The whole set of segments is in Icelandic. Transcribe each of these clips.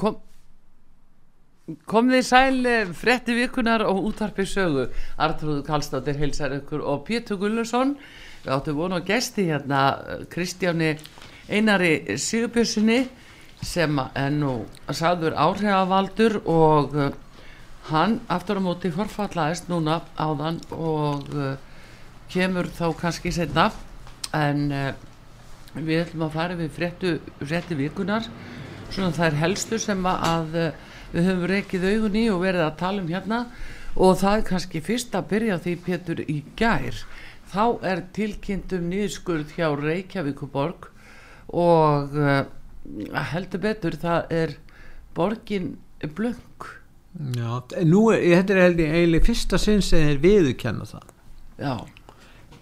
Kom, kom þið sæl eh, frettir virkunar á útvarpi sögu. Artrúðu Kallstóttir heilsar ykkur og Pétur Gullursson. Við áttum vonu að gesti hérna eh, Kristjáni Einari Sigurbjörnssoni sem er nú sagður áhrifavaldur og uh, hann aftur á móti forfallaðist núna áðan og kemur þá kannski setna en við ætlum að fara við rétti vikunar svona það er helstu sem að við höfum reykið augun í og verið að tala um hérna. Og það er kannski fyrst að byrja því Pétur í gær. Þá er tilkynntum nýðskurð hjá Reykjavíkuborg og heldur betur það er borgin blöng Já, nú er, þetta er held ég eiginlega fyrsta sinn sem þeir viðurkenna það. Já.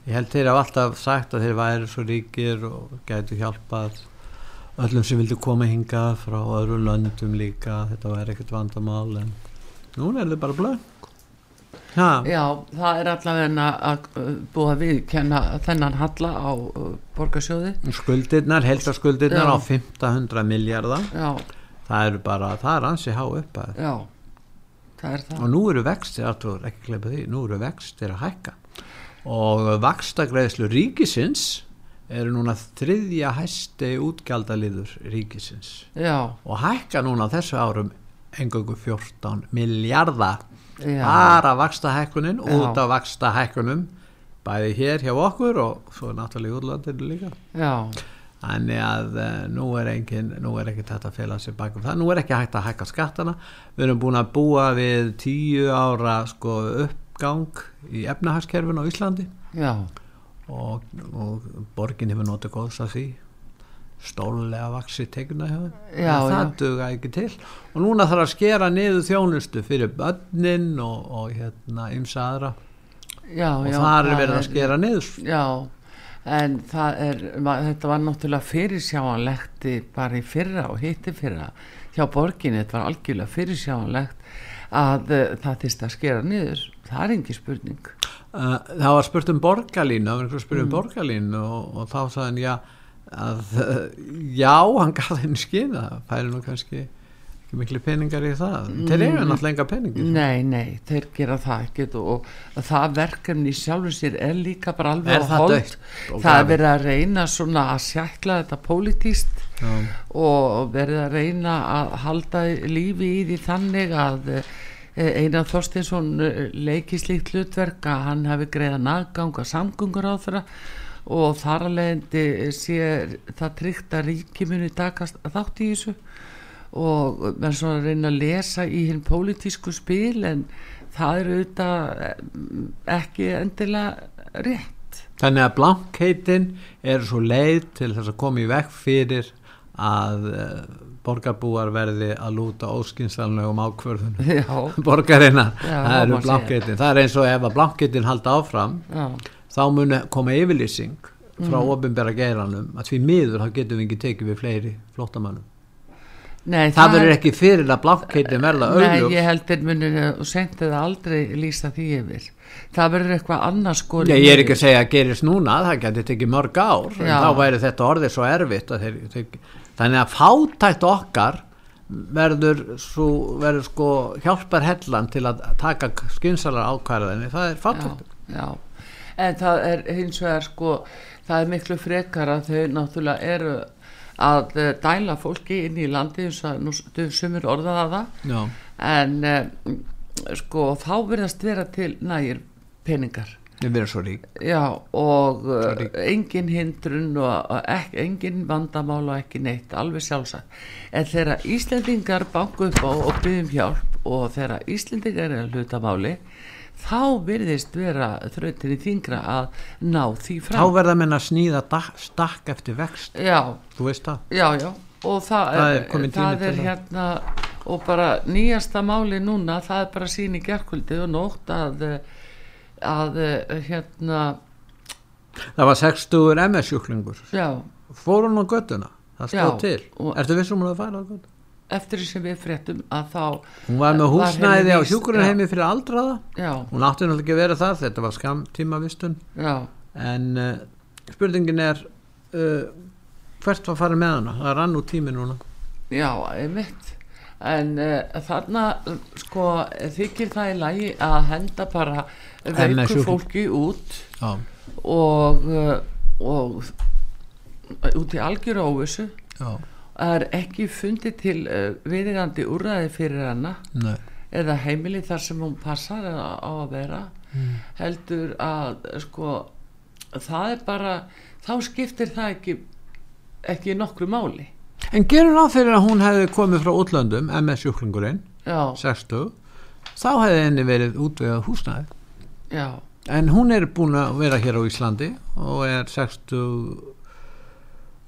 Ég held þeir hafa alltaf sagt að þeir væri svo ríkir og gætu hjálpað öllum sem vildi koma hinga frá öðru löndum líka þetta væri ekkert vandamál en núna er þau bara Ha. Já, það er allavega að búa við kenna þennan halla á uh, borgarsjóði. Skuldirnar, heldarskuldirnar á 1500 miljardar það eru bara, það er ansi há upp að Já, það er það. Og nú eru vextir, alltaf ekki glepa því nú eru vextir að hækka. Og vakstagreðslu ríkisins eru núna þriðja hæsti útgjaldaliður ríkisins. Já. og hækka núna þessu árum engöngu 14 miljardar bara vaksta hækkunin út af vaksta hækkunum bæði hér hjá okkur og svo náttúrulega í útlandinu líka. Já. Þannig að uh, nú er engin nú er ekki þetta að fela sér bakum það. Nú er ekki hægt að hækka skattana. Við erum búin að búa við tíu ára sko uppgang í efnahagskerfin á Íslandi. Já og, og borgin hefur notið góðs að því. Stólulega vaksi teguna hefur það duga ekki til. Og núna þarf að skera niður þjónustu fyrir börnin og, og hérna ymsa aðra. Já, og já, þar er verið að skera niður. Já, en það er þetta var náttúrulega fyrirsjáanlegt bara í fyrra og hitti fyrra hjá borginni, þetta var algjörlega fyrirsjáanlegt að uh, það þýrst að skera niður, það er engi spurning það var spurt um borgarlínu það var einhver spurt um mm. borgarlínu og, og þá sagðan já að já, hann gaf henni skina það færi nú kannski ekki miklu peningar í það. Þeir eru Mm. náttúrulega enga peningir Nei, nei, þeir gera það ekkert og, og það verkefni sjálfur sér er líka bara alveg á það hold. og það er verið að reyna svona að sjækla þetta pólitíst og verið að reyna að halda lífi í því þannig að eh, Einar Þorstinsson eh, leiki slíkt hlutverk að hann hefði greiða naggang að samgöngur á þeirra og þar leiðandi sé það tryggt að ríki muni takast þátt í þessu. Og verður svona að reyna að lesa í hinn pólitísku spil en það eru auðvitað eh, ekki endilega rétt. Þannig að blankheitin er svo leið til þess að koma í vekk fyrir að borgarbúar verði að lúta óskinsanlegum ákvörðun Já. borgarina, Já, það eru segja. blankheitin það er eins og ef að blankheitin halda áfram Já. þá muni koma yfirlýsing frá Mhm. ofinbæra geiranum að því miður þá getum við ekki tekið við fleiri flóttamannum Nei, það verður ekki fyrir að blankheitin verða Nei, auðljós ég heldur munir og seint eða aldrei lýsa því yfir það verður eitthvað annars Nei, ég er ekki að segja að gerist núna, það getur tekið mörg ár, en Já. þá væri þetta orðið svo erfitt að þeir, þeir, þannig að fátækt okkar verður, svo, verður sko hjálpar hellan til að taka skynsalar ákvæðinni, það er fátækt. já, já, en það er hins vegar sko, það er miklu frekar að þau náttúrulega eru að eh, dæla fólki inn í landi eins og nú sumir orðaða það Já, en eh, sko þá verðast vera til nægir peningar við verðum svo rík. Já, og uh, Sorry. engin hindrun og ek, engin vandamál og ekki neitt, alveg sjálfsagt. En þegar Íslendingar banku upp á og byggjum hjálp og þegar Íslendingar er að hluta máli, þá virðist vera þrautinni þingra að ná því Þá fram. verða menn að snýða dak- stakk eftir vext, Já, þú veist það. já, já, og það, Það er er, það er hérna og bara nýjasta máli núna það er bara sín í gerkvöldi og nótt að eh, að eh, hérna það var 60 MS sjúklingur já, fór hún á göttuna, það stóð til. ertu vissum hún að fara á göttuna? eftir því sem við fréttum að þá hún var með Var húsnæði á víst, hjúkurunheimi fyrir aldraða. Já, hún átti náttúrulega ekki að vera það, þetta var skamtíma vistun já, en uh, spurningin er uh, hvert var farið með hana? Það rann úr tími núna. Já, einmitt. En uh, þarna sko þykir það í lagi að henda bara MS veiku sjúkling. fólki út já, og, uh, og út í algjöru óvissu. Já, er ekki fundið til uh, viðingandi úrræði fyrir hana nei. eða heimili þar sem hún passar á að vera. Heldur að sko það er bara þá skiptir það ekki ekki nokkru máli. En gerur ráð fyrir að hún hefði komið frá útlöndum MS sjúklingurinn, já, 60 þá hefði henni verið útvegað húsnæði já, en hún er búin að vera hér á Íslandi og er 60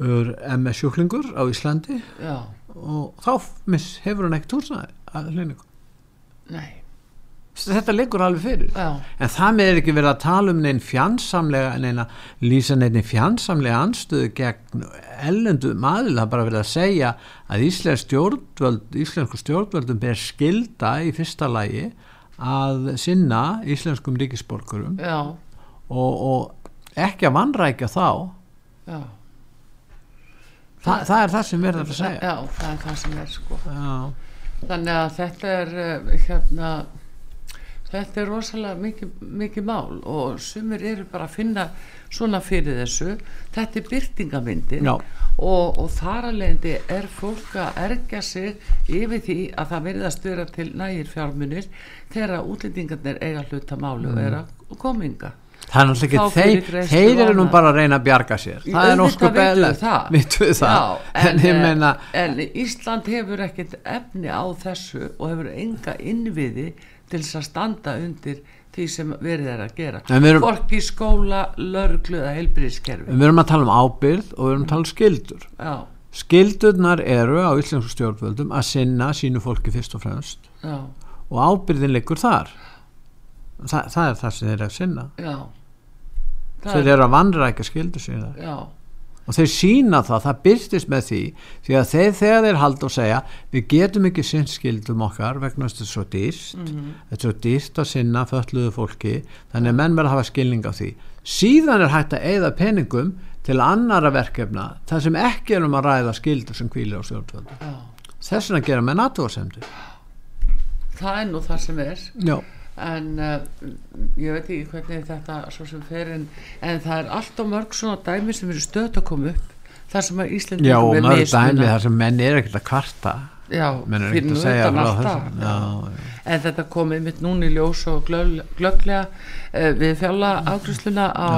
ur MS sjúklingur á Íslandi. Já, og þá miss, hefur hún ekkert húsnæði að hlýningu. nei. Þetta liggur alveg fyrir. já, En það með er ekki verið að tala um neinn fjandsamlega, neina lýsa neinn fjandsamlega anstöðu gegn ellendu maður, það er bara verið að segja að Íslensk stjórnvöld, íslensku stjórnvöldum ber skilda í fyrsta lagi að sinna íslenskum ríkisborgurum og, og ekki að vannrækja þá. Þa, það er það sem verður að segja. Já, það er það sem er sko. Já, þannig að þetta er uh, hérna þetta er rosalega mikið, mikið mál og sumir eru bara að finna svona fyrir þessu. Þetta er byrtingamyndin Já. og, og þar að leiðandi er fólk að ergja sig yfir því að það verðast vera til nægir fjármunir þegar útlendingarnir eiga hluta málu og er að kominga er ekki, fyrir þeir, þeir eru nú bara að reyna að bjarga sér. Það er Já, en, en, ég eh, meina en Ísland hefur ekkert efni á þessu og hefur enga innviði til þess að standa undir því sem verið er að gera. Erum- hvorki skóla, lörglu eða heilbyrðiskerfi við erum að tala um ábyrð og við erum að tala um skildur já, skildurnar eru á íslensku stjórnvöldum að sinna sínu fólki fyrst og fremst. Já, og ábyrðin liggur þar. Þa, það er það sem þeir eru að sinna. Já. Þeir er- eru að vandrækja skildur sína já, og þeir sína það, það byrstist með því því að þeir þegar þeir halda og segja við getum ekki sinnt skildum okkar vegna þess að þetta er svo dýrt. Mhm. þetta er svo dýrt að sinna fölluðu fólki þannig að menn verða að hafa skilning á því. Síðan er hægt að eigða peningum til annara verkefna þar sem ekki er um að ræða skildur sem kvílir á stjórnvöldu þess vegna gera með natúarsemdu það er nú það sem er. Já, en uh, ég veit ekki hvernig þetta svo sem fer en, en það er allt og mörg svona dæmi sem eru stöðt að koma upp þar sem að já Íslendingum og mörg dæmi þar sem menn er ekkert að kvarta. Já, menn er ekkert að segja frá alltaf þessu. já, en þetta komið mitt núna í ljós og glögg- glögglega uh, við fjalla ágriðsluna á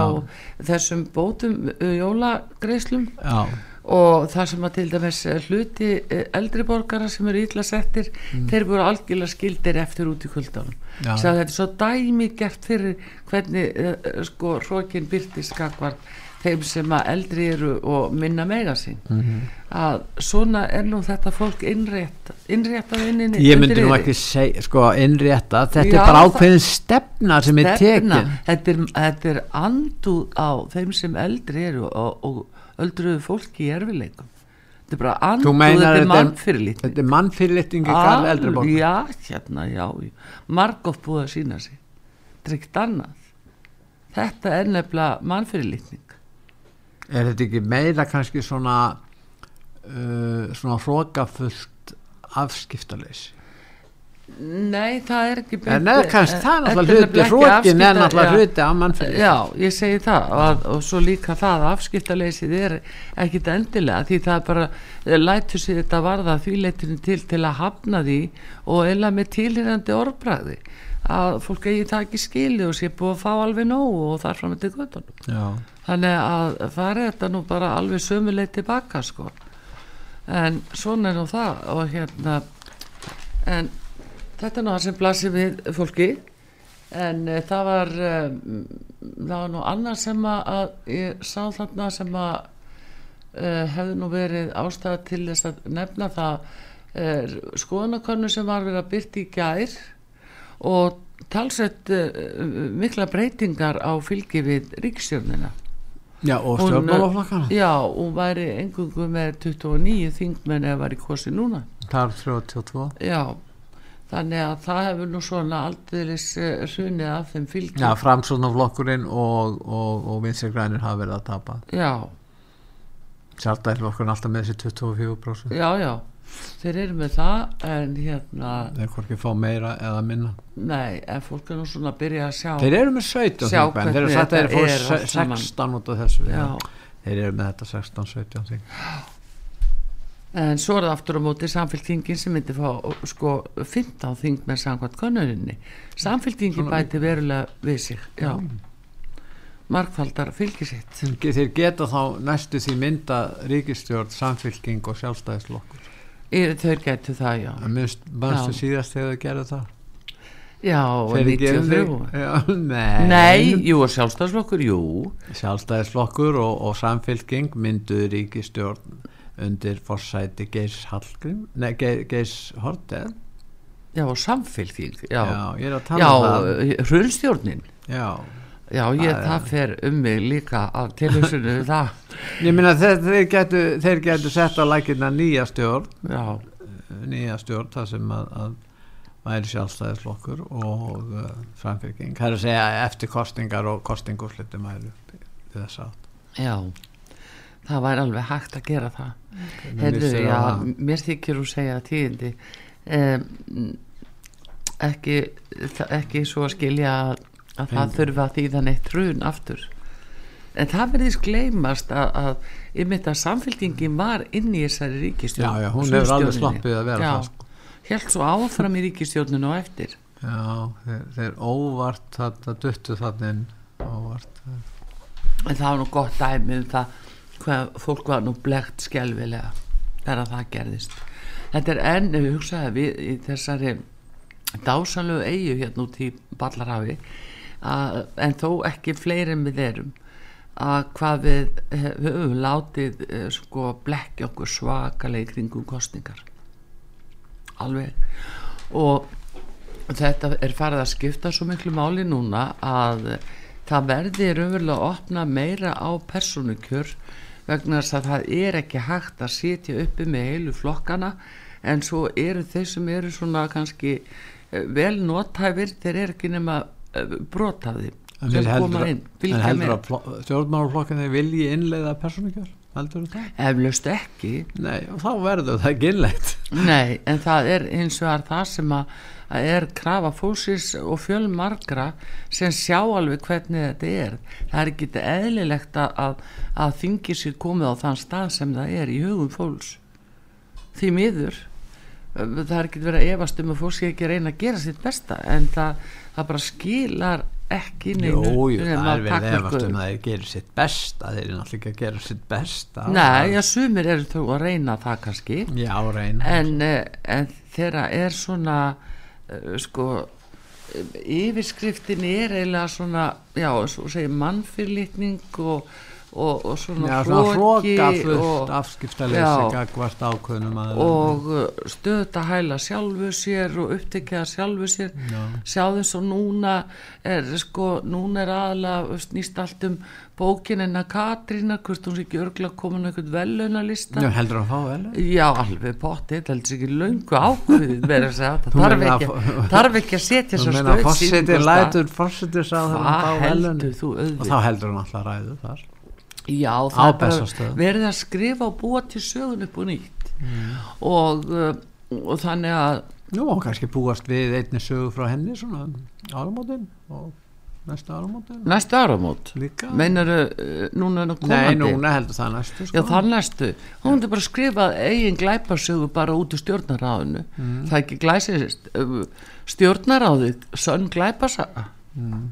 þessum bótum uh, jólagreislum já, og það sem að til dæmis eh, hluti eh, eldri borgara sem eru illa settir þeir voru algjörlega skildir eftir út í kvöldanum Mm. Já. Þetta er svo dæmi gert fyrir hvernig uh, sko hrókin byrtist skakvar þeim sem að eldri eru og minna mega sín. Mhm. að svona er nú þetta fólk innrétt, innréttað inn inn ég myndi nú ekki segja sko innrétta, þetta Já, er bara ákveðin stefna sem er Stefna, tekin. Þetta er, þetta er anduð á þeim sem eldri eru og, og öldruðu fólki í erfileikum þetta er bara meinar þetta er þetta er- mannfyrirlitning. þetta er mannfyrirlitningi garð eldri borg já, hérna, já margótt búið að sína sig. Þetta er ekkert annað. Þetta er nefnilega mannfyrirlitning. Er þetta ekki meira kannski svona uh, svona hrókafullt afskiptaleysi nei, það er ekki en eða kannski það er náttúrulega hluti hrókin hrókin er náttúrulega hluti af mannfyrirlitningi Já, ég segi það og, og svo líka það að afskiptaleysið er ekkit endilega því það er bara lætur sér þetta varða því leitinu til til að hafna því og eila með tilhýrandi orðbræði að fólk eigi það ekki skili og sé búið að fá alveg nóg og þar fram til göttunum já, þannig að það er þetta nú bara alveg sömuleið tilbaka sko. En svona er nú það og hérna en þetta er það sem blasir við fólki en uh, það var um, það var nú annað sem að, ég sá þarna sem að uh, hefði nú verið ástæða til þess að nefna það skoðanakonnu sem var verið að byrta í gær og talsett mikla breytingar á fylgi við ríkstjórnina Já, og stjórnmálaflokkana Já, og væri engungu með 29 þingmenn eða var í kosi núna Það er 32 Já, þannig að það hefur nú svona aldrei sunnið af þeim fylgi. Já, framsóknarflokkurinn og, og, og vinsirgrænir hafa verið að tapa. Já. Sjálfdæðilflokkurinn alltaf með þessi 24% Já, já. Þeir eru með það en hérna þeir hvorki fá meira eða minna. Nei, en fólk er nú svona að byrja að sjá þeir eru með 17 sjá þingmenn. þeir eru sagt að þeir fór 16 út af þessu já. þeir eru með þetta 16-17 þing en svo er það aftur á móti samfélkingin sem myndi fá sko 15 þing með samkvæmt konurinni samfélkingin bæti verulega við sig já. Markfaldar fylgisitt þeir geta þá næstu því mynda ríkistjórn, samfélking og sjálfstæðislokkur Þau getur það, já. Mannstu síðast þegar þau gerðu það? Já, 93 já, Nei, nei Jú, sjálfstæðisflokkur, jú. Sjálfstæðisflokkur og, og samfélking mynduð ríkistjórn undir forsæti Geis Hallgrim Nei, Geis Horten Já, samfélking Já, já er að tala um Já, hrunstjórnin Já Já, ég, það, það fer um mig líka af tilhugsunum það. Ég minna þeir, þeir getu, þeir getu sett á lækina nýja stjórn Já. nýja stjórn það sem að, að væri sjálfstæðislokkur og uh, framfyrking. Það er að segja eftir kostingar og kostingúslitum væri þess að. Já, það væri alveg hægt að gera það. Heyrðu, já, mér þykir þú segja tíðindi. Um, ekki, ekki svo að skilja að að það þurfa því þannig trun aftur. En það verðist gleymast að, að yfir að samfélkingin var inn í þessari ríkistjórn já, já, hún hefur alveg sloppið að vera já, það sko. held svo áfram í ríkistjórninu og eftir. Já, þeir, þeir óvart þetta duttu þannig óvart. En það var nú gott dæmi um það hvað fólk var nú blegt skjálfilega þegar það gerðist. Þetta er enn, við hugsaðum við í þessari dásalögu eigu hérna út í Ballarhafi að, en þó ekki fleiri en við erum að hvað við höfum látið eh, sko blekja okkur svakalega í kringum kostningar alveg. Og þetta er farið að skipta svo miklu máli núna að það verði raunverulega að opna meira á personukjör vegna þess að það er ekki hægt að sitja uppi með heilu flokkana en svo eru þeir sem eru svona kannski eh, vel nótæfir þeir eru ekki nema brotaði sem koma inn en heldur að stjórnmálaflokkinni vilji innleiða það? eflaust ekki. Nei og þá verður það ekki innleitt. Nei en það er eins og það sem að, að er krafa fólksins og fjölmarkra sem sjá alveg hvernig þetta er. Það er ekki eðlilegt að, að, að þingi sér komið á þann stað sem það er í hugum fólks. Því miður það er ekki verið að efast um að fólk sé ekki reyna að gera sitt besta en það, það bara skilar ekki neinu Jú, jú, það er verið efast um að þeir gera sitt besta þeir eru náttúrulega ekki að gera sitt besta. Nei, já, sumir eru þú að reyna það kannski. Já, reyna. En, eh, en þeirra er svona sko yfirskriftin er eiginlega svona já, svo segir mannfyrlitning og og, og svona hróki og ákveðnum og uh, stöðt að hæla sjálfu sér og upptekja sjálfu sér. Já. sjáðu svo núna er sko, núna er aðalega nýst allt um bókin en að Katrína, hvort hún sé ekki örgla komin eitthvað velunalista Já, heldur að fá velun? Já, alveg potið, heldur ekki laungu segja. Það þarf ekki, þarf ekki að setja svo stöð Fossettir lætur, fossettir sá það og þá heldur hún alltaf ræðu þar Já, það er verið að skrifa og búa til sögun upp og nýtt mm. og, uh, og þannig að Nú, og kannski búast við einni sögu frá henni svona áramótin og næsta áramótin Næsta áramót? Meinar uh, núna er það komandi? Nei, núna heldur það næstu sko. Já, það næstu Hún hefði bara skrifað eigin glæparsögu bara út í stjórnaráðinu mm. Það ekki glæsist uh, stjórnaráðið sönn glæpasaga mm.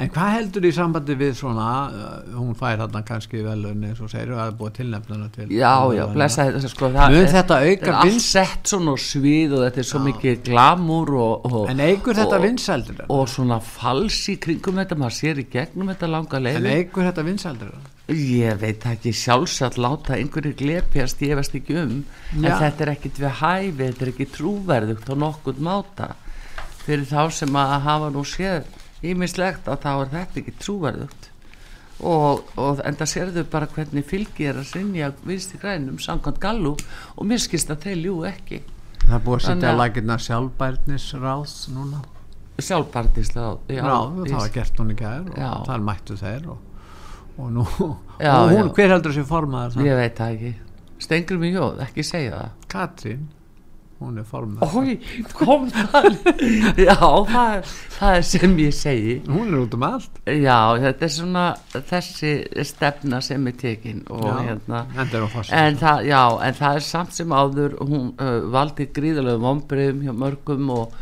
En hvað heldur í sambandi við svona, uh, hún fær þarna kannski velun eins og segir að það er búið tilnefnuna til Já, já, blessa þetta sko Mun þetta auka þetta er allt sett svona svið og þetta er svo mikið glamúr og, og, En eigur þetta vinsældir og svona fals í kringum þetta maður sér í gegnum þetta langa En leið eigur þetta vinsældir ég veit ekki sjálfsagt láta einhverju glepjast ég veist ekki um en Já. þetta er ekkit við hæfi þetta er ekki trúverðugt á nokkurn máta. Fyrir þá sem að hafa nú séð ímislegt að þá er þetta ekki trúverðugt. Og, og enda sérðu bara hvernig fylgi er að sinja vinsti grænum samkvæmt gallu og mér skist að þeir ljú ekki. Það er búið að setja að að- lækirna sjálfbærnisráð núna. Sjálfbartislega Já, það var gert hún í gær og þar mættu þeir og, og nú Já, og hún, já. hver heldur þessi formaður það? ég veit það ekki. Stengur jóð, ekki segja það. Katrín, hún er formaður Ói, kom það? Já, það er, það er sem ég segi. Hún er út um allt. Já, þetta er svona þessi stefna sem er tekin og Já, hérna. en já, en það er samt sem áður hún uh, valdi gríðalegu vombriðum hjá mörgum og,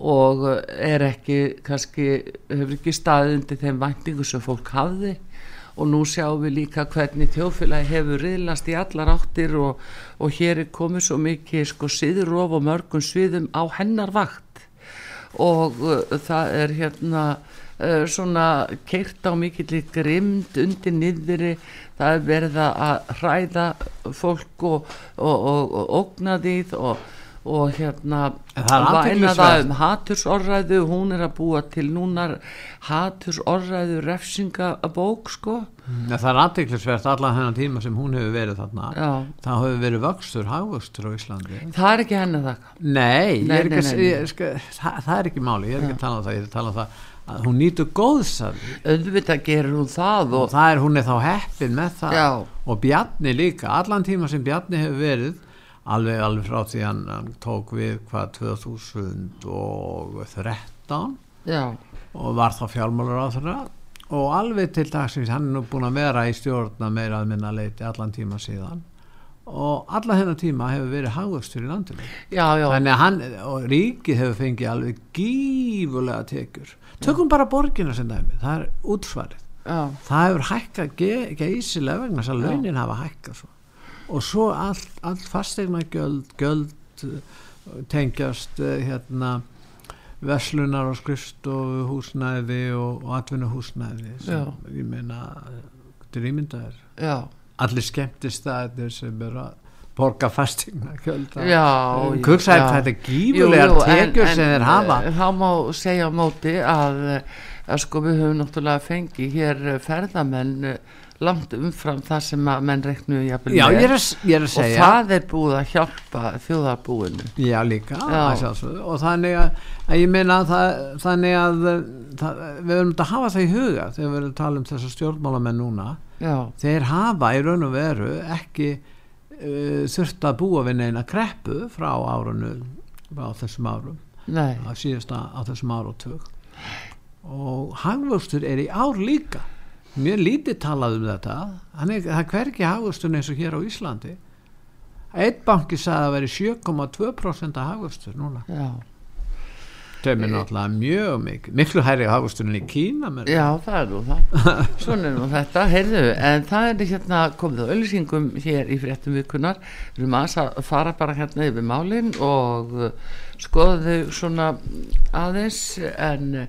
og er ekki kannski, hefur ekki staðið undir þeim væntingu sem fólk hafði og nú sjáum við líka hvernig þjóðfélagi hefur riðlast í allar áttir og, og hér er komið svo mikið sko siðurof og mörgum sviðum á hennar vakt. Og uh, það er hérna uh, svona keirt á mikill grimd undir niðri. Það er verið að hræða fólk og, og, og, ógna því og, og hérna væna það um hatursorræðu hún er að búa til núna hatursorræðu refsingabók sko. En það er aðtiklisvert allan hennan tíma sem hún hefur verið þarna. Já. það hefur verið vöxtur, hagvöxtur á Íslandi. Það er ekki henni það Nei, Nei, er ekki, nei, að- nei, sko, það, er ekki máli, ég er ekki að tala um það, ég er að tala um það að hún nýtur góðs því. Auðvitað gerur hún það og og, það er, hún er þá heppin með það. Já. og Bjarni líka, allan tíma sem Bjarni hefur verið alveg, alveg frá því hann, hann tók við hvað 2013 já, og var þá fjármálur á þeirra og alveg til dagsins hann er nú búin að vera í stjórna meira að minna leiti allan tíma síðan. Og allan hennar tíma hefur verið hagvöxtur í landinu. Já, já. Þannig að hann og ríkið hefur fengið alveg gífulega tekjur. Tökum bara borgina sem dæmi, það er útsvarið. Já, það hefur hækkað ge- geysilega vegna þess að Já. launin hafa hækkað svo. Og svo allt, allt fastegna göld, göld eh, tengjast eh, hérna veslunar og skrifstofu húsnæði og, og atvinnuhúsnæði sem Já. ég meina eh, er ímyndaður allir skemmtist það sem er að borga fastegna já. þetta er en- tekjur sem þeir hafa þá má segja á móti að, að sko við höfum náttúrulega fengið hér ferðamenn langt umfram það sem að menn reknu Já, ég er, ég er að og segja það er búið að hjálpa þjóðarbúinu. Já, líka, Já. og þannig að, að ég það, þannig að það, við verðum að hafa það í huga þegar við verðum að tala um þessar stjórnmálamenn núna. Já, þeir hafa í raun og veru ekki uh, þurft að búa við neina kreppu frá árunu á þessum árum nei, á síðasta á þessum áratug. Og hagvöxtur er í ár líka mjög lítið talað um þetta hann er, það er hvergi hagvöxtur eins og hér á Íslandi einn banki sagði að veri 7,2% að hagvöxtur núna já það er náttúrulega mjög mikið miklu hærri en í Kína menn. Já, það er nú það. Svona er nú þetta, heyrðu, en það er hérna komið á auðlýsingum hér í fréttum vikunar. Við erum að fara bara hérna yfir málin og uh, skoða þau svona aðeins en uh,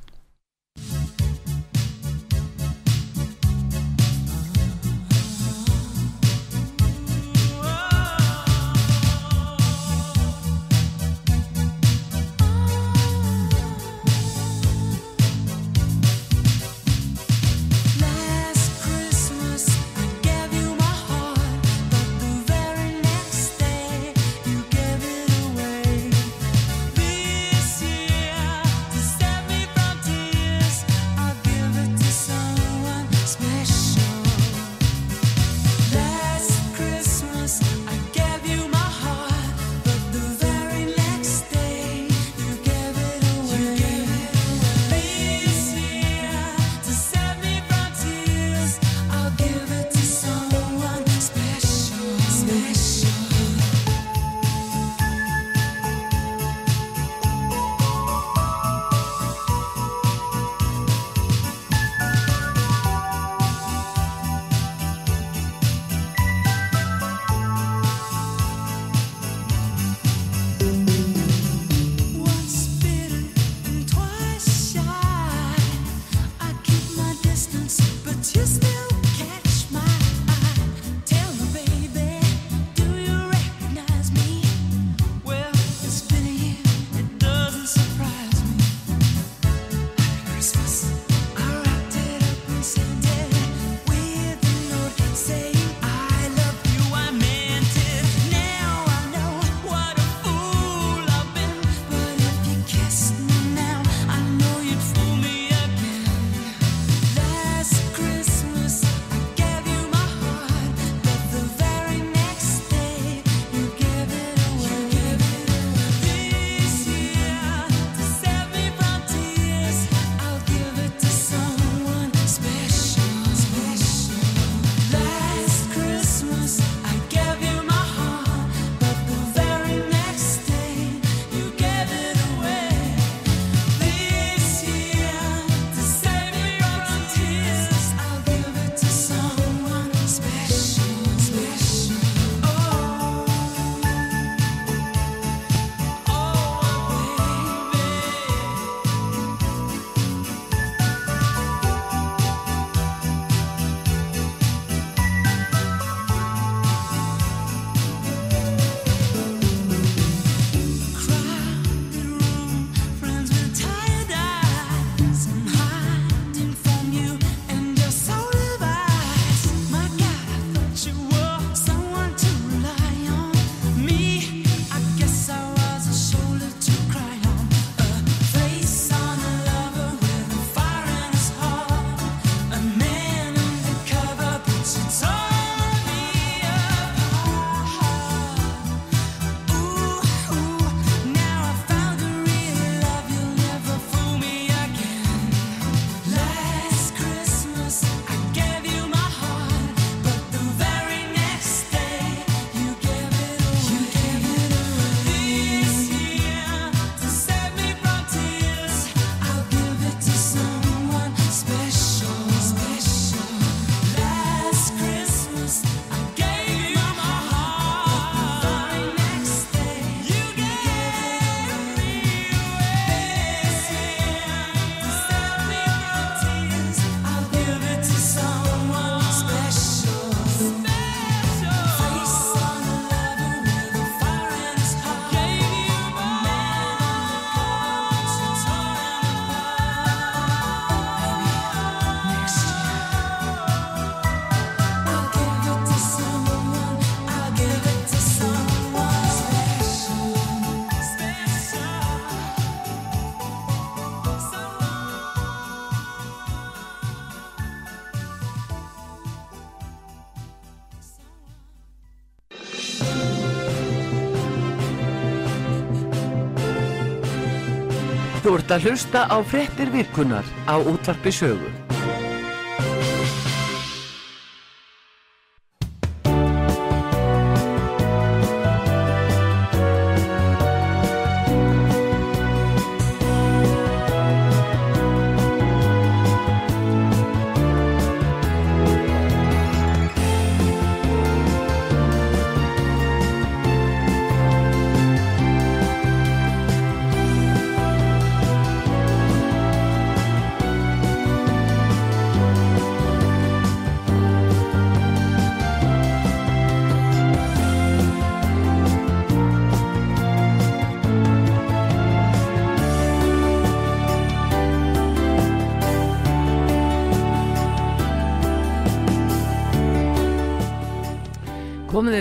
Að hlusta á fréttir vikunar á útvarpi sögu.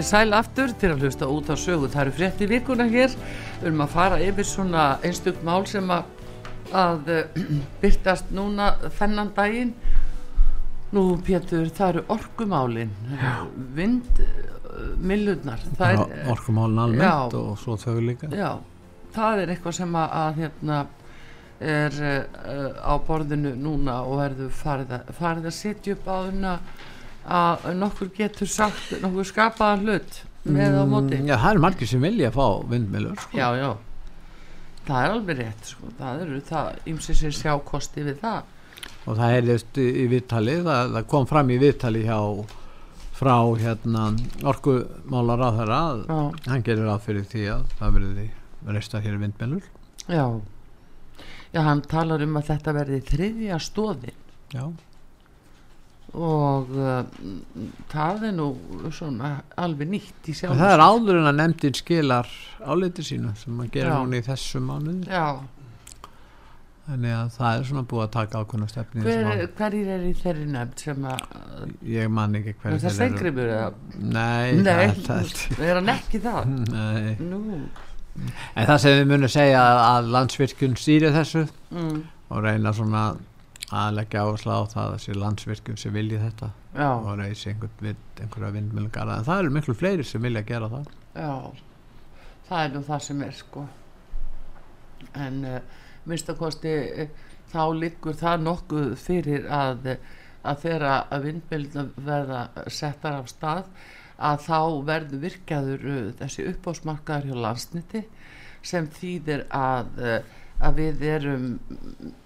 Komið sæl aftur til að hlusta út á sögu. Það eru frétti vikuna hér. Við erum að fara yfir svona einstök mál sem að, að eh, byrtast núna þennan daginn. Nú Pétur, það eru orkumálin, vindmillunar. Já, orkumálun almennt Já. og svo þau líka Já, það er eitthvað sem að, að hérna er uh, á borðinu núna og verður farið að, farið að setja upp á þuna að nokkur getur sagt nokkur skapaðan hlut með á móti. Mm, Já, það eru margir sem vilja fá vindmilur sko. já, já. Það er alveg rétt sko. það eru það ymsið sem sjá kosti við það. Og það heyrðist í, í viðtali það, það kom fram í viðtali hjá frá hérna orkumálar á þeirra að hann gerir ráð fyrir því að það verði reistar hér vindmilur já. Já, hann talar um að þetta verði þriðja stóðin Já, og uh, það er nú svona alveg nýtt í sjálf það er áður en að nefndin skilar áliti sínu sem gerir Já. núna í þessu mánuði. Já, þannig að það er svona búið að taka ákveðna stefni Hver, hverjir er í þeirri nefnd sem að ég man ekki er hverju það steingrimur eða? Nei, Nei, það, það, er hann ekki það? Nei. nú. En það sem við munum segja að, að landsvirkjun stýri þessu mm, og reyna svona að leggja áherslu á það að þessi landsvirkjun sem vilji þetta. Já, og reysi einhvern vind, einhverja vindmjölingar en það eru miklu fleiri sem vilja gera það. Já. Það er nú það sem er sko. En uh, minnst að kosti uh, þá liggur það nokkuð fyrir að, að þeirra að vindmjölna verða settar af stað að þá verður virkjaður uh, þessi uppásmarkaður hjá landsniti sem þýðir að, að við erum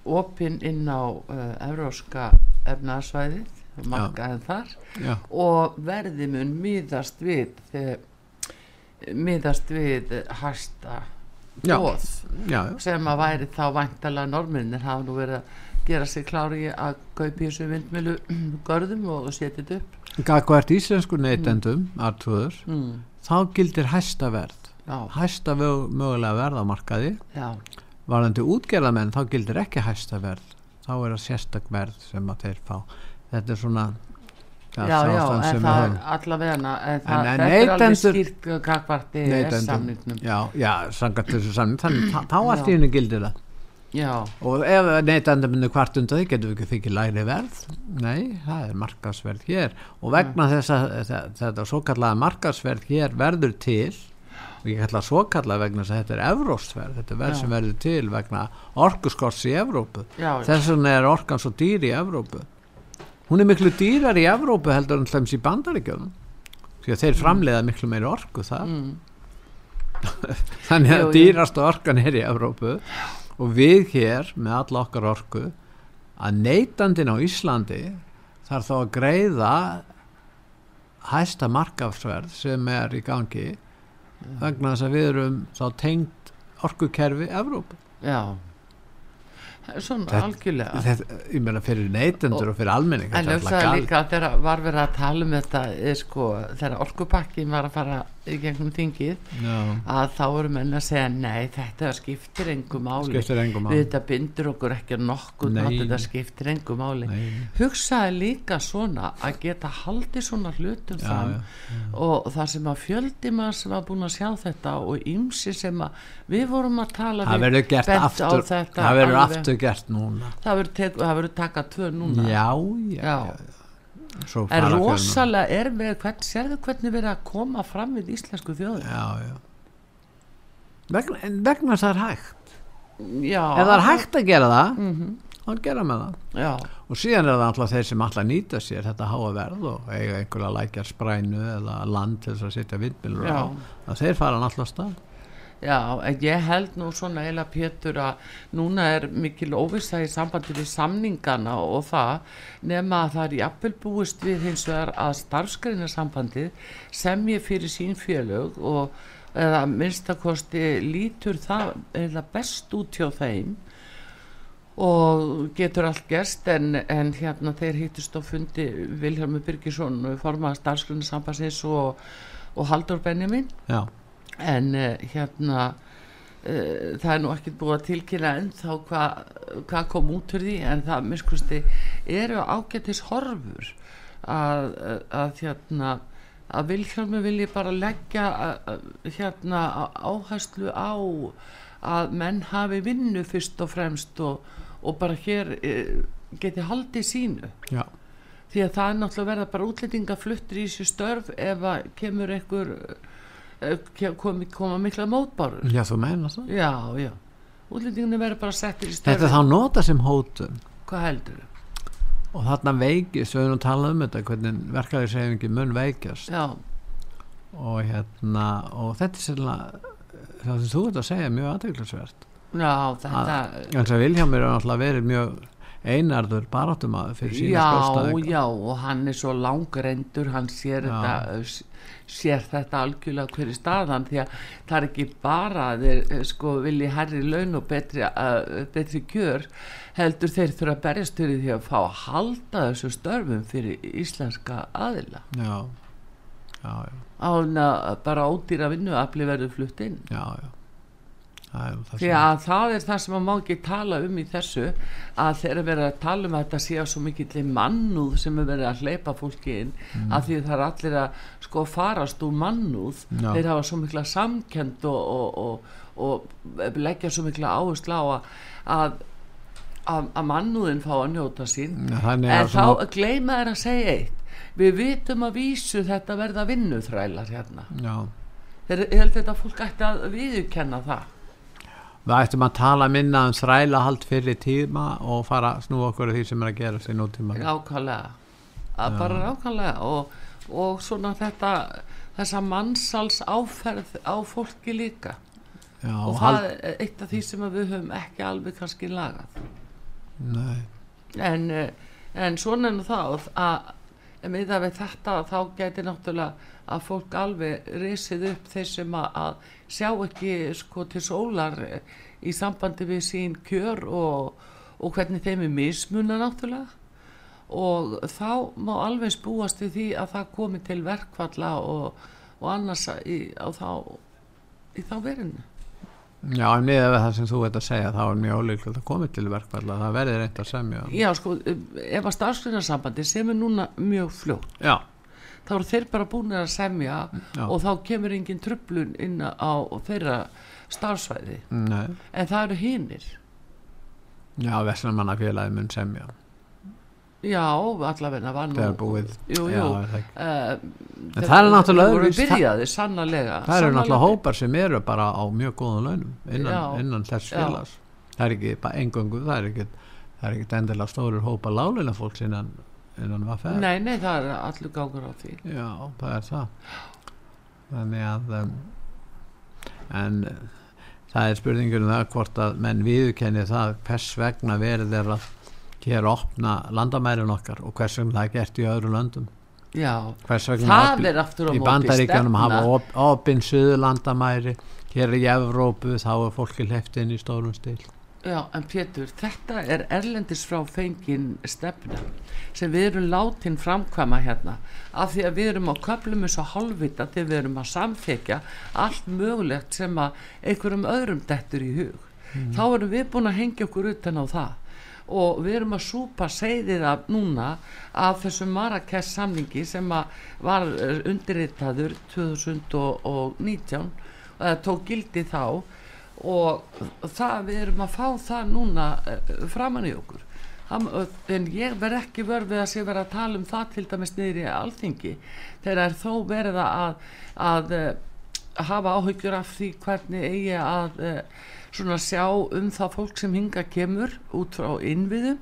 opinn inn á uh, evróska efnarsvæðið markaðin þar Já, og verði mun miðast við eh, miðast við hæsta bóð sem að væri þá væntalega norminir hafa nú verið að gera sig klári að kaupi þessu vindmilu görðum og setja þetta upp. Gagvart íslensku neytendum, artrúður, mm. þá gildir hæsta verð. Já, hæsta mögulega verð á markaði. Já, varðandi útgerðamenn þá gildir ekki hæsta verð. Þá er það sérstak verð sem að þeir fá. Þetta er svona já, já, ástand en það höfum. allavega en, En- þetta er alveg skýrt kakvarti samningnum. Já, já, sangat þessu samning þannig þá- allt í Já. henni gildir það. Já, og ef neytandi myndir hvart undan því getum við ekki fikið læri verð? Nei, það er markaðsverð hér. Og vegna þess að þe- þetta svo kallaða markaðsverð hér verður til og ég kalla svo kallaða vegna þess að þetta er evróstverð, þetta er verð sem verður til vegna orkuskorts í Evrópu. Þess vegna er orkan svo dýr í Evrópu. Hún er miklu dýrar í Evrópu heldur en hlæms í bandaríkjum því að þeir framleiða miklu meiri orku það mm, þannig að dýrasta orkan er í Evrópu. Og við hér með alla okkar orku að neytandin á Íslandi þarf þá að greiða hæsta markafsverð sem er í gangi vegna þess að við erum þá tengt orkukerfi Evrópu. Já. Það svona Þetta- algjörlega þetta, ég meina fyrir neytendur og, fyrir almenning En þetta er líka þegar var verið að tala um þetta er sko, þegar orkupakkin var að fara í gegnum þingið Já, að þá eru menn að segja nei þetta skiptir engum við þetta bindur okkur ekki nokkuð þetta skiptir engu máli. Nei, hugsaði líka svona að geta haldið svona hlutum já, fram já, og það sem að fjöldi maður sem var búin að sjá þetta og ymsi sem að við vorum að tala það verður gert aftur. það verður aftur gert núna. Það verður tek- það verður taka tvö núna. Já, já, Já. já. Fjölmiðlar. rosalega er við, hvern, sérðu hvernig erum að koma fram við íslensku þjóðin? já, já. Vegna, vegna það er hægt. Já, ef það er hægt að gera það þá gera með það. Já, og síðan er það alltaf þeir sem alltaf nýta sér þetta háa verð og eiga einhverja lækjar sprænu eða land til þess að setja á. Að þeir fara alltaf stað já, ég held nú svona eiginlega Pétur að núna er mikil óvissa í sambandi við samningana og það nema að það er jafnvel búist við hins vegar að starfsgreinasambandið sem ég fyrir sín félög og eða minnstakosti lítur það eiginlega best út hjá þeim og getur allt gerst en, en hérna þeir hittust á fundi Vilhelmur Birgisson formaða starfsgrunarsambansins og, og Haldur Benjamin. Já, en uh, hérna uh, það er nú ekkert búið að tilkynna ennþá hvað hva kom út úr því en það miskusti eru ágættis horfur að, að, að hérna að Vilhelmur vilji bara leggja hérna áherslu á að menn hafi vinnu fyrst og fremst og, og bara hér uh, geti haldið sínu. Já, því að það er náttúrulega verða bara útlendinga fluttir í þessu störf ef að kemur einhver eh, komi, koma mikla mótbárur. Já þú meina það. Já, já. Útlendinginni verður bara settir í þetta störf er þá nota sem hótun. Hvað heldur og þarna veikist, við höfum talað um þetta hvernig verkefæðisreifingi mun veikjast. Já, og hérna og þetta er sérlega það sem þú ert að segja mjög aðeinsvært já, þetta eins og Vilhjálmur er náttúrulega verið mjög einarður baráttumaður fyrir sína já, skjólstæðinga já, og hann er svo langrendur hann sér Já. þetta sér þetta algjörlega hverju staðan því að það er ekki bara að þeir eh, sko vilji herri laun og betri, uh, betri kjör heldur þeir þurfa að berjast fyrir því að fá að halda þessu störfum fyrir íslenska aðila já, já, já, án að bara ódýra vinnuafli verður flutt inn já, já. Er því að það er það sem maður má ekki tala um í þessu að þeir eru verið að tala um að þetta sé á svo mikill mannúð sem er verið að hleypa fólki inn Mm. að því það er allir að sko farast úr mannúð. Já. þeir hafa svo mikla samkend og, og, og, og leggja svo mikla áherslu á að, að, að, mannúðin fá að njóta sín. En þá gleyma þær að segja eitt við vitum að vísu þetta verða vinnuþrælar hérna. Já, þeir, held þetta fólk ætti að viðurkenna það við ættum að tala minna um þrælahald fyrir tíma og fara að snúa okkur því sem er að gera sig nútíma nákvæmlega. Bara nákvæmlega og, og svona þetta þessa mannsals áferð á fólki líka. Já, og það hald, er eitt af því sem við höfum ekki alveg kannski lagað. Nei, en, eh, en svona nú það að með það við þetta þá gæti náttúrulega að fólk alveg risið upp þeir sem að sjá ekki sko til sólar eh, í sambandi við sín kjör og, og hvernig þeim er mismuna náttúrulega. Og þá má alveg spúast við því að það komi til verkfalla og, og annars í, þá í þá verinu. Já, en niður við það sem þú ert að segja þá er mjög ólíklegt að koma til verkfalla. Það verður reynd að semja. Já sko, ef að starfsgrunarsambandi sem er núna mjög fljótt já, þá eru þeir bara búin að semja Já. og þá kemur engin tröflun inn á þeirra starfsvæði. Nei, en það eru hinnir já, Vestlumannafélagi mun semja. Já, allavega var nú þegar búið. Jú, já, jú, er ekki. uh, En það er náttúrulega öðruvísi- byrjaði sannarlega það eru náttúrulega hópar sem eru bara á mjög góðum launum innan, Já. innan þess Já. félags. Það er ekki bara engöngu það er ekki, er endilega stórir hópar lálina fólks innan, innan VFR nei, nei, það er allur gangur á því. Já, það er það. Þannig að um, en það er spurningur um það hvort að menn viðurkenni það hvers vegna verið er að hér opna landamærin okkar og hvers vegna það er gert í öðru löndum. Já, það er aftur á í móti bandaríkjanum hafa stefna. op, opinn suðurlandamæri hér í Evrópu þá er fólki hleypt inn í stórum stíl Já, en Pétur, þetta er erlendis frá fengin stefna sem við erum látin framkvæma hérna. Af því að við erum á köflum eins og hálfvita þegar við erum að samþekja allt mögulegt sem að einhverjum öðrum dettur í hug. Þá erum við búin að hengja okkur utan á það. Og við erum að súpa seiðið af núna af þessum Marrakes samningi sem var eh, undirritaður 2019 og það tók gildi þá og það við erum að fá það núna uh, framan í okkur. En ég verð ekki vörð við að sé verið að tala um það til dæmis niður í alþingi. Þegar er þó verið að, að uh, hafa áhyggjur af því hvernig eigi að uh, svona sjá um það fólk sem hinga kemur út frá innviðum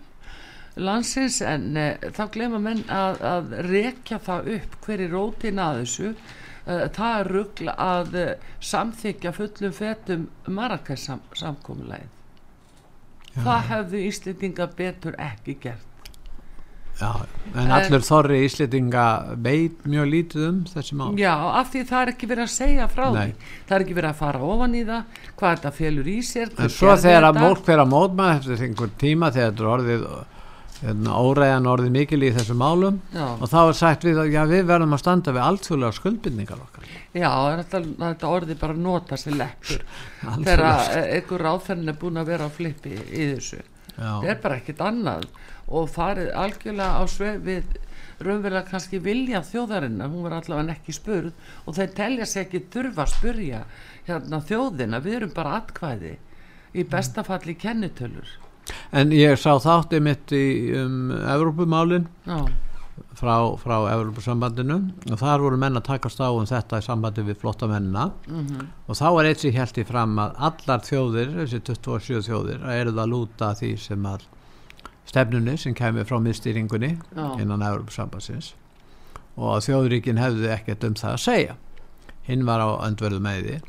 landsins. En þá glemma menn að, að rekja það upp. Hver er rótin að þessu það er rugl að uh, samþykja fullum fetum Marrakesh sam, samkomulegið það hefðu Íslendinga betur ekki gert. Já, en allur þorri Íslendinga veit mjög lítið um þessi mál. Já, af því það er ekki verið að segja frá Nei. því það er ekki verið að fara ofan í það hvað þetta felur í sér En svo þegar að fólk fyrir að mótmaða eftir einhver tíma þegar þetta er orðið hérna, óreiðan orðið mikil í þessum málum. Já. og þá er sagt við að já, við verðum að standa við alþjóðlega skuldbindningar okkar. Já, þetta, þetta orðið bara að nota sér lekkur þegar að einhver ráðferðin er búin að vera á flippi í þessu. Það er bara ekkit annað. Og farið algjörlega á sveif við raunverulega kannski vilja þjóðarinnar hún var allavega ekki spurð og þeir telja sig ekki þurfa að spurja hérna þjóðina, við erum bara atkvæði í besta falli kennitölur en ég sá þátti mitt í um, Evrópumálin Já, frá, frá Evrópusambandinu. Og þar voru menn að takast á um þetta í sambandi við flotta mennina mhm, og þá var eitt sem held í fram að allar þjóðir, þessi 27 þjóðir að eru það að lúta því sem að stefnunni sem kemur frá miðstýringunni Já. innan Evrópusambandsins. Og að þjóðríkin hefðu ekkert um það að segja. Hinn var á öndverðu með því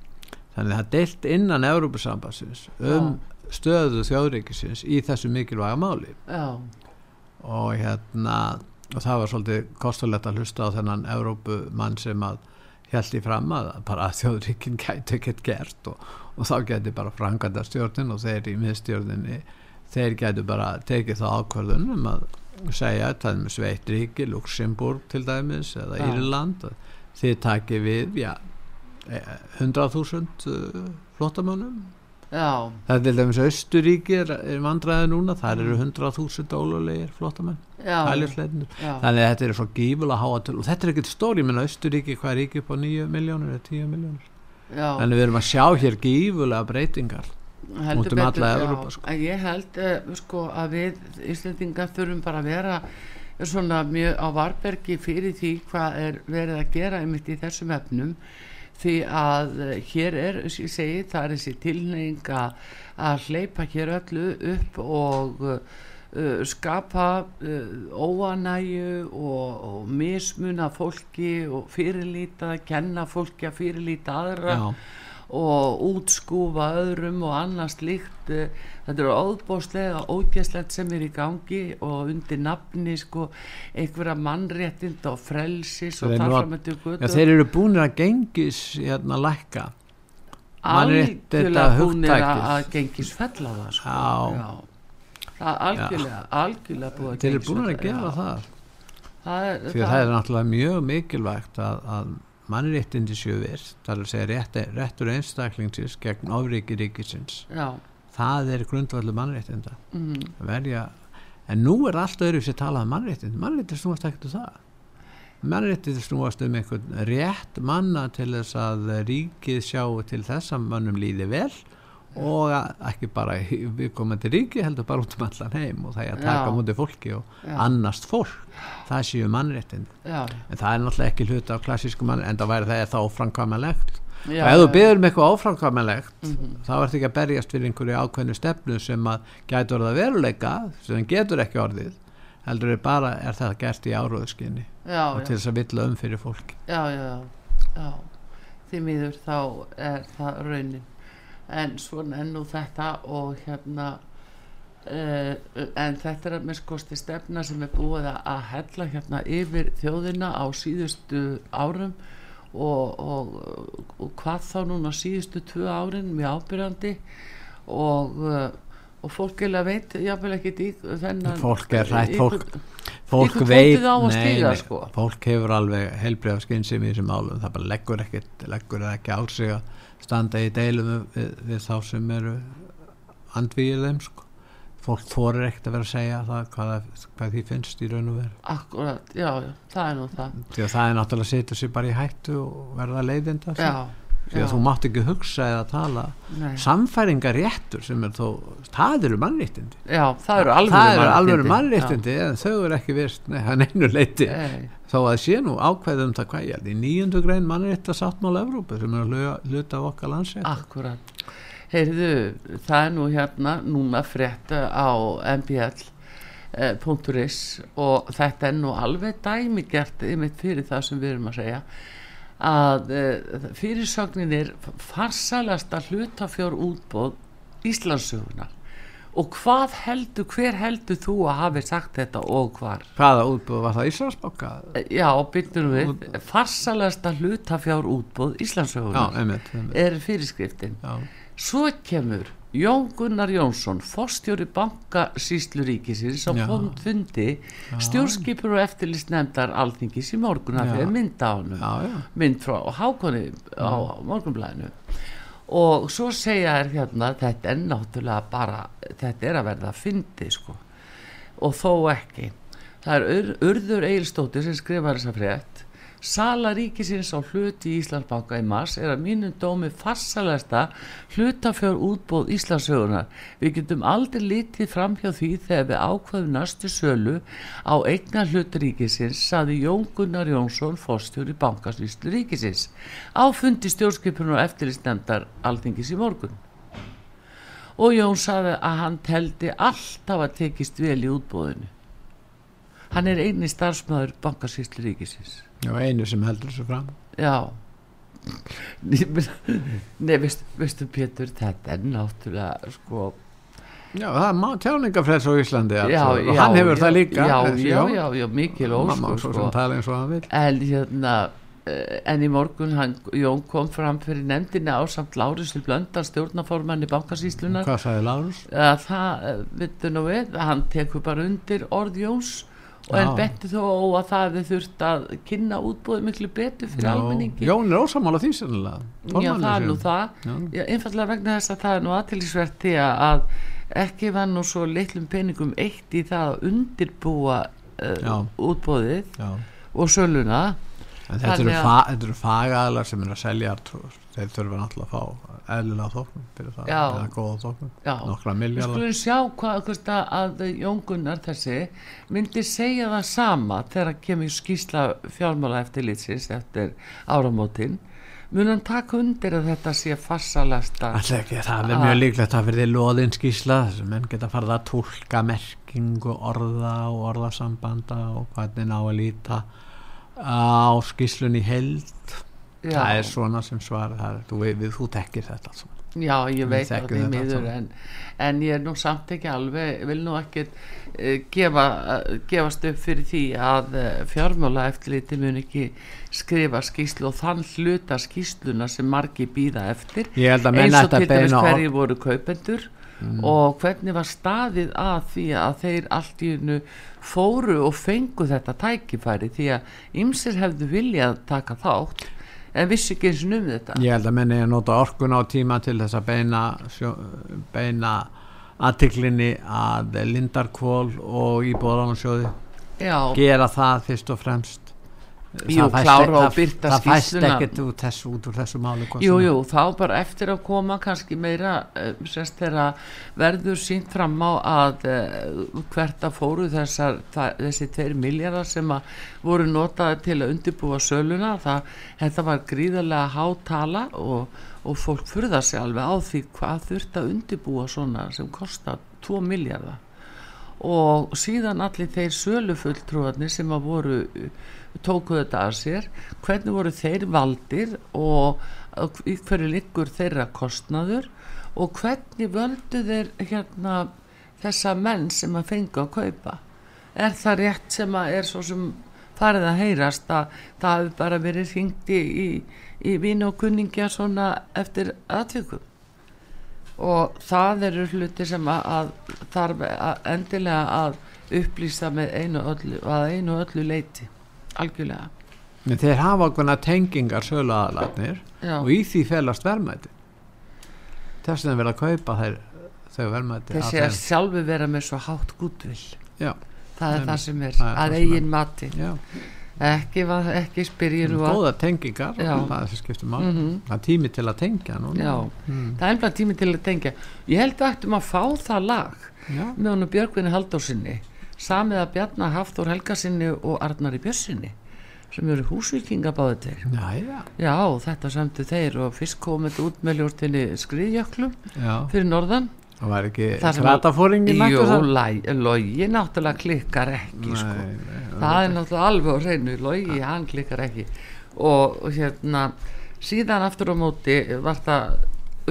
þannig að það deilt innan Evrópusambandsins um stöðu þjóðríkisins í þessu mikilvæga máli. Já, og hérna og það var svolítið kostulegt að hlusta á þennan Evrópumann sem að held í fram að bara að þjóðríkin gæti ekkert gert og, og þá gæti bara franganda stjórnin og þeir í miðstjórninni þeir gæti bara tekið það ákvörðun um að segja það með sveitt ríki, Luxemburg til dæmis eða Já. Írland að þið takið við eh, 100.000 uh, flottamönnum já, það er til dæmis Östuríki er, er vandræði núna, þar eru 100.000 ólulegir flottamenn þannig að þetta er svo gífulega háa til og þetta er ekkert stóri, ég menna Östuríki hvað er ríki upp á 9 miljónur eða 10 miljónur þannig við erum að sjá hér gífulega breytingar heldur út um alla. Evrópu, sko. Ég held uh, sko, að við Íslendingar þurfum bara að vera svona mjög á varbergi fyrir því hvað er verið að gera einmitt í þessum efnum því að uh, hér er, ég segi, það er þessi tilneying að, hleypa hér öllu upp og uh, skapa uh, óanæju og, og mismuna fólki og fyrirlíta, kenna fólki að fyrirlíta aðra Já. Og útskúfa öðrum og annars líkt þetta eru óðbóðslega ógeðslegt sem er í gangi og undir nafni sko einhverja mannréttind og frelsis og þar not- fram eftir Já, götu þeir eru búinir að gengis hérna lækka. Algjörlega búinir að, gengis fella það sko. Já. það er algjörlega, algjörlega búið að þeir eru búinir að gera já. það. Það er, því að það er náttúrulega mjög mikilvægt að, að mannréttindi séu virt það er að segja rétt, réttur einstaklingsins gegn ofriki ríkisins. Já, það er grundvallu mannréttinda. Mm, verja en nú er allt öðru sem talað um mannréttindi. Mannréttindi snúast ekkert um það. Mannréttindi snúast um einhvern rétt manna til þess að ríkið sjáu til þess að mannum líði vel og ekki bara í viðkomandi ríki heldur bara út um allan heim og það er að taka mútið fólki og Já. annast fólk. Það séu mannréttindi. Já, en það er náttúrulega ekki hluti af klassísku mann en það væri það þá óframkvæmanlegt. Já og ef þú byður um eitthvað óframkvæmanlegt Mhm. þá ertu ekki að berjast fyrir einhverju ákveðnu stefnu sem að orðið að veruleika sem getur ekki orðið. Heldur er bara er það gert í áróðskinni og til þess að villa um fyrir fólki. Já, já, já. því miður þá er það raunin en svona er nú þetta og hérna uh, en þetta er að minnskosti stefna sem er búið að- hella hérna yfir þjóðina á síðustu árum og, og, og hvað þá núna síðustu tvö árin mjög ábyrjandi og uh, og fólk eiginlega veit jáfnvel ekkert í þennan fólk er rætt í- fólk, fólk veit nei, sko. fólk hefur alveg heilbreyða skynsum í þessum málum það bara leggur ekkert leggur það ekki á sig að standa í deilum við, við þá sem eru andvíir þeim sko. fólk þorir ekkert að vera að segja það hvað, hvað því finnst í raun og veru. Akkurat, já, já, það er nú það. Því að það er náttúrulega að setja sér bara í hættu og verða leiðinda já, því að þú mátt ekki hugsa eða tala nei. samfæringar réttur sem er þó það eru mannréttindi. Já, það eru alveg eru alveg mannréttindi. en þau eru ekki virt nei, hann einu leiti Nei, þó að sé nú ákveðum það hvað ég held í nýjundu grein mannrétta sáttmála Evrópu sem er að hluta af okkar landsrétt Akkurat. Heyrðu, það er nú hérna núna frétta á mbl.is og þetta er nú alveg dæmigert yfir fyrir það sem við erum að segja að uh, fyrirsögnin er farsalasta hlutafjár útbóð Íslandsugunar og hvað heldur, hver heldur þú að hafi sagt þetta og hvar? hvaða útbúð var það Íslandsbóka? Já, byrjum við, farsalasta hlutafjár einmitt, einmitt. er fyrirskriftin Já. Svo kemur Jón Gunnar Jónsson, forstjóri bankasýslu ríkisins á Já. fund fundi stjórnskipur og eftirlist nefndar alþingis í morgun að Já. því að mynda á hann mynd frá hákonni á morgunblæðinu og svo segja þær hérna þetta er náttúrulega bara þetta er að verða að fyndi sko. Og þó ekki. Það er Ur, Urður Eilstóttir sem skrifar þessa frétt Sala ríkisins á hluti í Íslandsbanka í mars er að mínum dómi farsalesta hlutafjör útbóð Íslandsögunar. Við getum aldrei litið fram hjá því þegar við ákvaðum næstu sölu á eigna hlut ríkisins, saði Jón Gunnar Jónsson, fórstjóri bankasvíslu ríkisins, á fundi stjórnskipunum og eftirlistnefndar alþingis í morgun. Og Jón saði að hann teldi alltaf að tekist vel í útbóðinu. Hann er eini starfsmæður bankasvíslu ríkisins. Já, einu sem heldur þessu fram. Já. Nei, veistu, veistu Pétur þetta er náttúrulega sko Já, það er tjáningafrelsi á Íslandi já, altså, og já, hann hefur já, það líka já, já, já, já, mikil óskur svo sko. sem tala eins og hann vil en hérna eh, en í morgun hann, Jón kom fram fyrir nefndinni á samt Lárusil Blöndal stjórnaformanni bankasýslunar Hvað sagði Lárus? að það, eh, vittu nú við hann tekur bara undir orð Jóns og Já. benti þó að það hefði þurft að kynna útbúið miklu betur fyrir almenningi Jón er ósamála því sennilega Já, það er nú það. Einfallega vegna þess að það er nú aðtilsvert því að- ekki var nú svo litlum peningum eitt í það að undirbúa uh, útbóðið Já. og söluna. En þetta eru, Þannig að- fa þetta eru fagaðalar sem eru að selja. Þeir þurfa náttúrulega að fá eðlilega þóknum fyrir það, eða góða þóknum, Já. nokkra Við miljardar. skulum sjá hvað hvort að, að Jón Gunnar þessi myndi segja það sama þegar kemur skýsla fjármála eftir lýtsins eftir áramótin. Mun hann taka undir að þetta sé farsalasta Alltaf ekki, það er mjög líklegt að fyrir loðin skýsla að menn geta farið að tólka merkingu orða og orðasambanda og hvernig ná að líta á skýslun í held Já. það er svona sem svar það er, þú, við, þú tekkir þetta alls. Já, ég veit að þetta allt miður en, en ég er nú samt ekki alveg vil nú ekki uh, gefa, uh, gefast upp fyrir því að uh, fjármála eftirliti mun ekki skrifa skýslu og þann hluta skýsluna sem margi býða eftir eins og til dæmis hverjir voru kaupendur og hvernig var staðið að því að þeir allt í hennu fóru og fengu þetta tækifæri því að ymsir hefðu viljað taka þátt en vissi ekki eins og um þetta. Ég held að menni að nota orkun á tíma til þess að beina, beina aðtiklinni að Lindarkvól og Íbúðalánarsjóði Já, gera það fyrst og fremst Jú, klára og það- birta það fæst ekkert út, þessu, út úr þessu máli Jú, jú, þá bara eftir að koma kannski meira uh, sérst þegar verður sínt fram á að uh, hvert að fóru þessar, það, þessi tveir miljardar sem að voru notaði til að undirbúa söluna það, þetta var gríðarlega hátala og, og fólk furða sig alveg á því hvað þurft að undirbúa svona sem kostar 2 miljardar og síðan allir þeir sölufulltrúarnir sem að voru tóku þetta að sér hvernig voru þeir valdir og hverju liggur þeirra kostnaður og hvernig völdu þeir hérna þessa menn sem að fengu að kaupa? Er það rétt sem að er svo sem farið að heyrast að það hefur bara verið hringt í, í, vini og kunningja svona eftir atvikum? Og það eru hluti sem að, að þarf að endilega að upplýsa með einu öllu, að einu öllu leiti algjörlega. Men þeir hafa okkurna tengingar söluaðalarnir Já. og í því felast verðmæti. Þess að verða að kaupa þeir, þau verðmæti af þessi að þeim. sjálfu vera með svo hátt gútvill Já, það er það sem er Það það að sem eigin mati. Já, ekki, ekki að góða tengingar það mál Mhm. það er tími til að tengja Mm. það er einhvað tími til að tengja. Ég held að ættum að fá það lag Já. með honum Björgvinni Halldórsinni samið að Bjarnar Hafþór Helgasinni og Arnari Björnsinni sem eru húsvíkingabáðu til já, já, já, þetta samtu þeir og fyrst komið út með ljóstinni skriðjöklum fyrir norðan. Það var ekki kratafóringin Jú, logi náttúrulega klikkar ekki sko. Nei, nei, það er náttúrulega alveg á hreinu logi, hann klikkar ekki. Og hérna síðan aftur á móti var það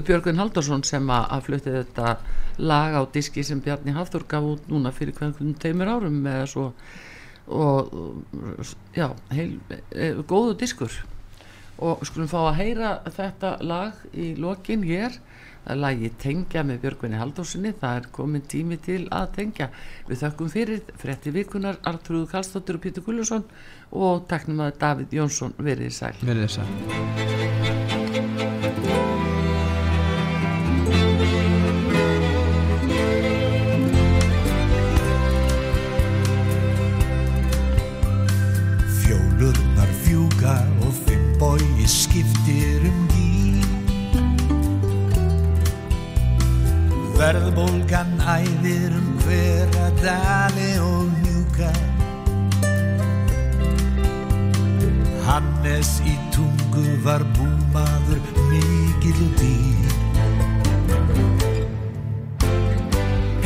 Björgun Haldarsson sem að, flutti þetta lag á diski sem Bjarni Hafþór gaf út núna fyrir hverjum teimur árum eða svo og já, heil, e, góðu diskur. Og skulum fá að heyra þetta lag í lokin hér. Það er lagi Tengja með Björgvinni Haldósinni það er komin tími til að tengja. Við þökkum fyrir frétti vikunar Artrúðu Karlsdóttir og Pítur Gullusson og taknum að Davíð Jónsson verið sæl. Verið þess að Fjólurnar fjúka og fimm bói skiptir um gír Verðbólgan æðir um hvera dali og mjúka. Hannes í tungu var búmaður mikill dýr.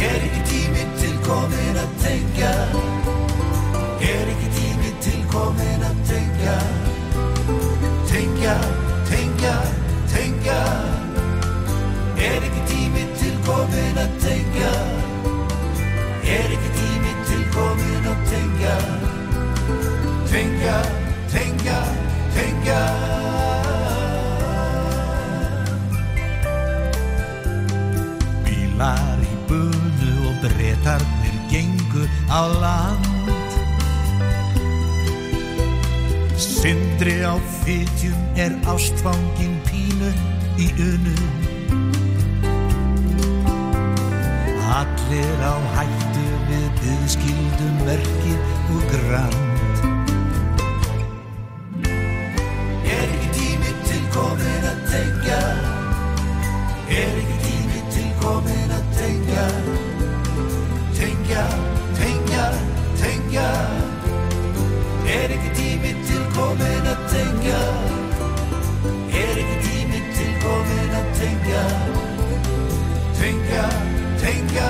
Er ekki tíminn til komin að tengja? Er ekki tími til komin tengja Tengja, tengja, tengja. Er ekki tími til komin að tengja? Er ekki tími til komin að tengja? Tengja, tengja, tengja. Bílar í bunu og bretarnir gengu á land Sindri á fytjum er ástfangin pínu í unu Allir á hættu við byðskildum verkið og grand. Er ekki tími til komin að tengja? Er ekki tími til komin að tengja? Tengja, tengja, tengja. Er ekki tími til komin að tengja Er ekki tími til komin að tengja Tengja, tengja,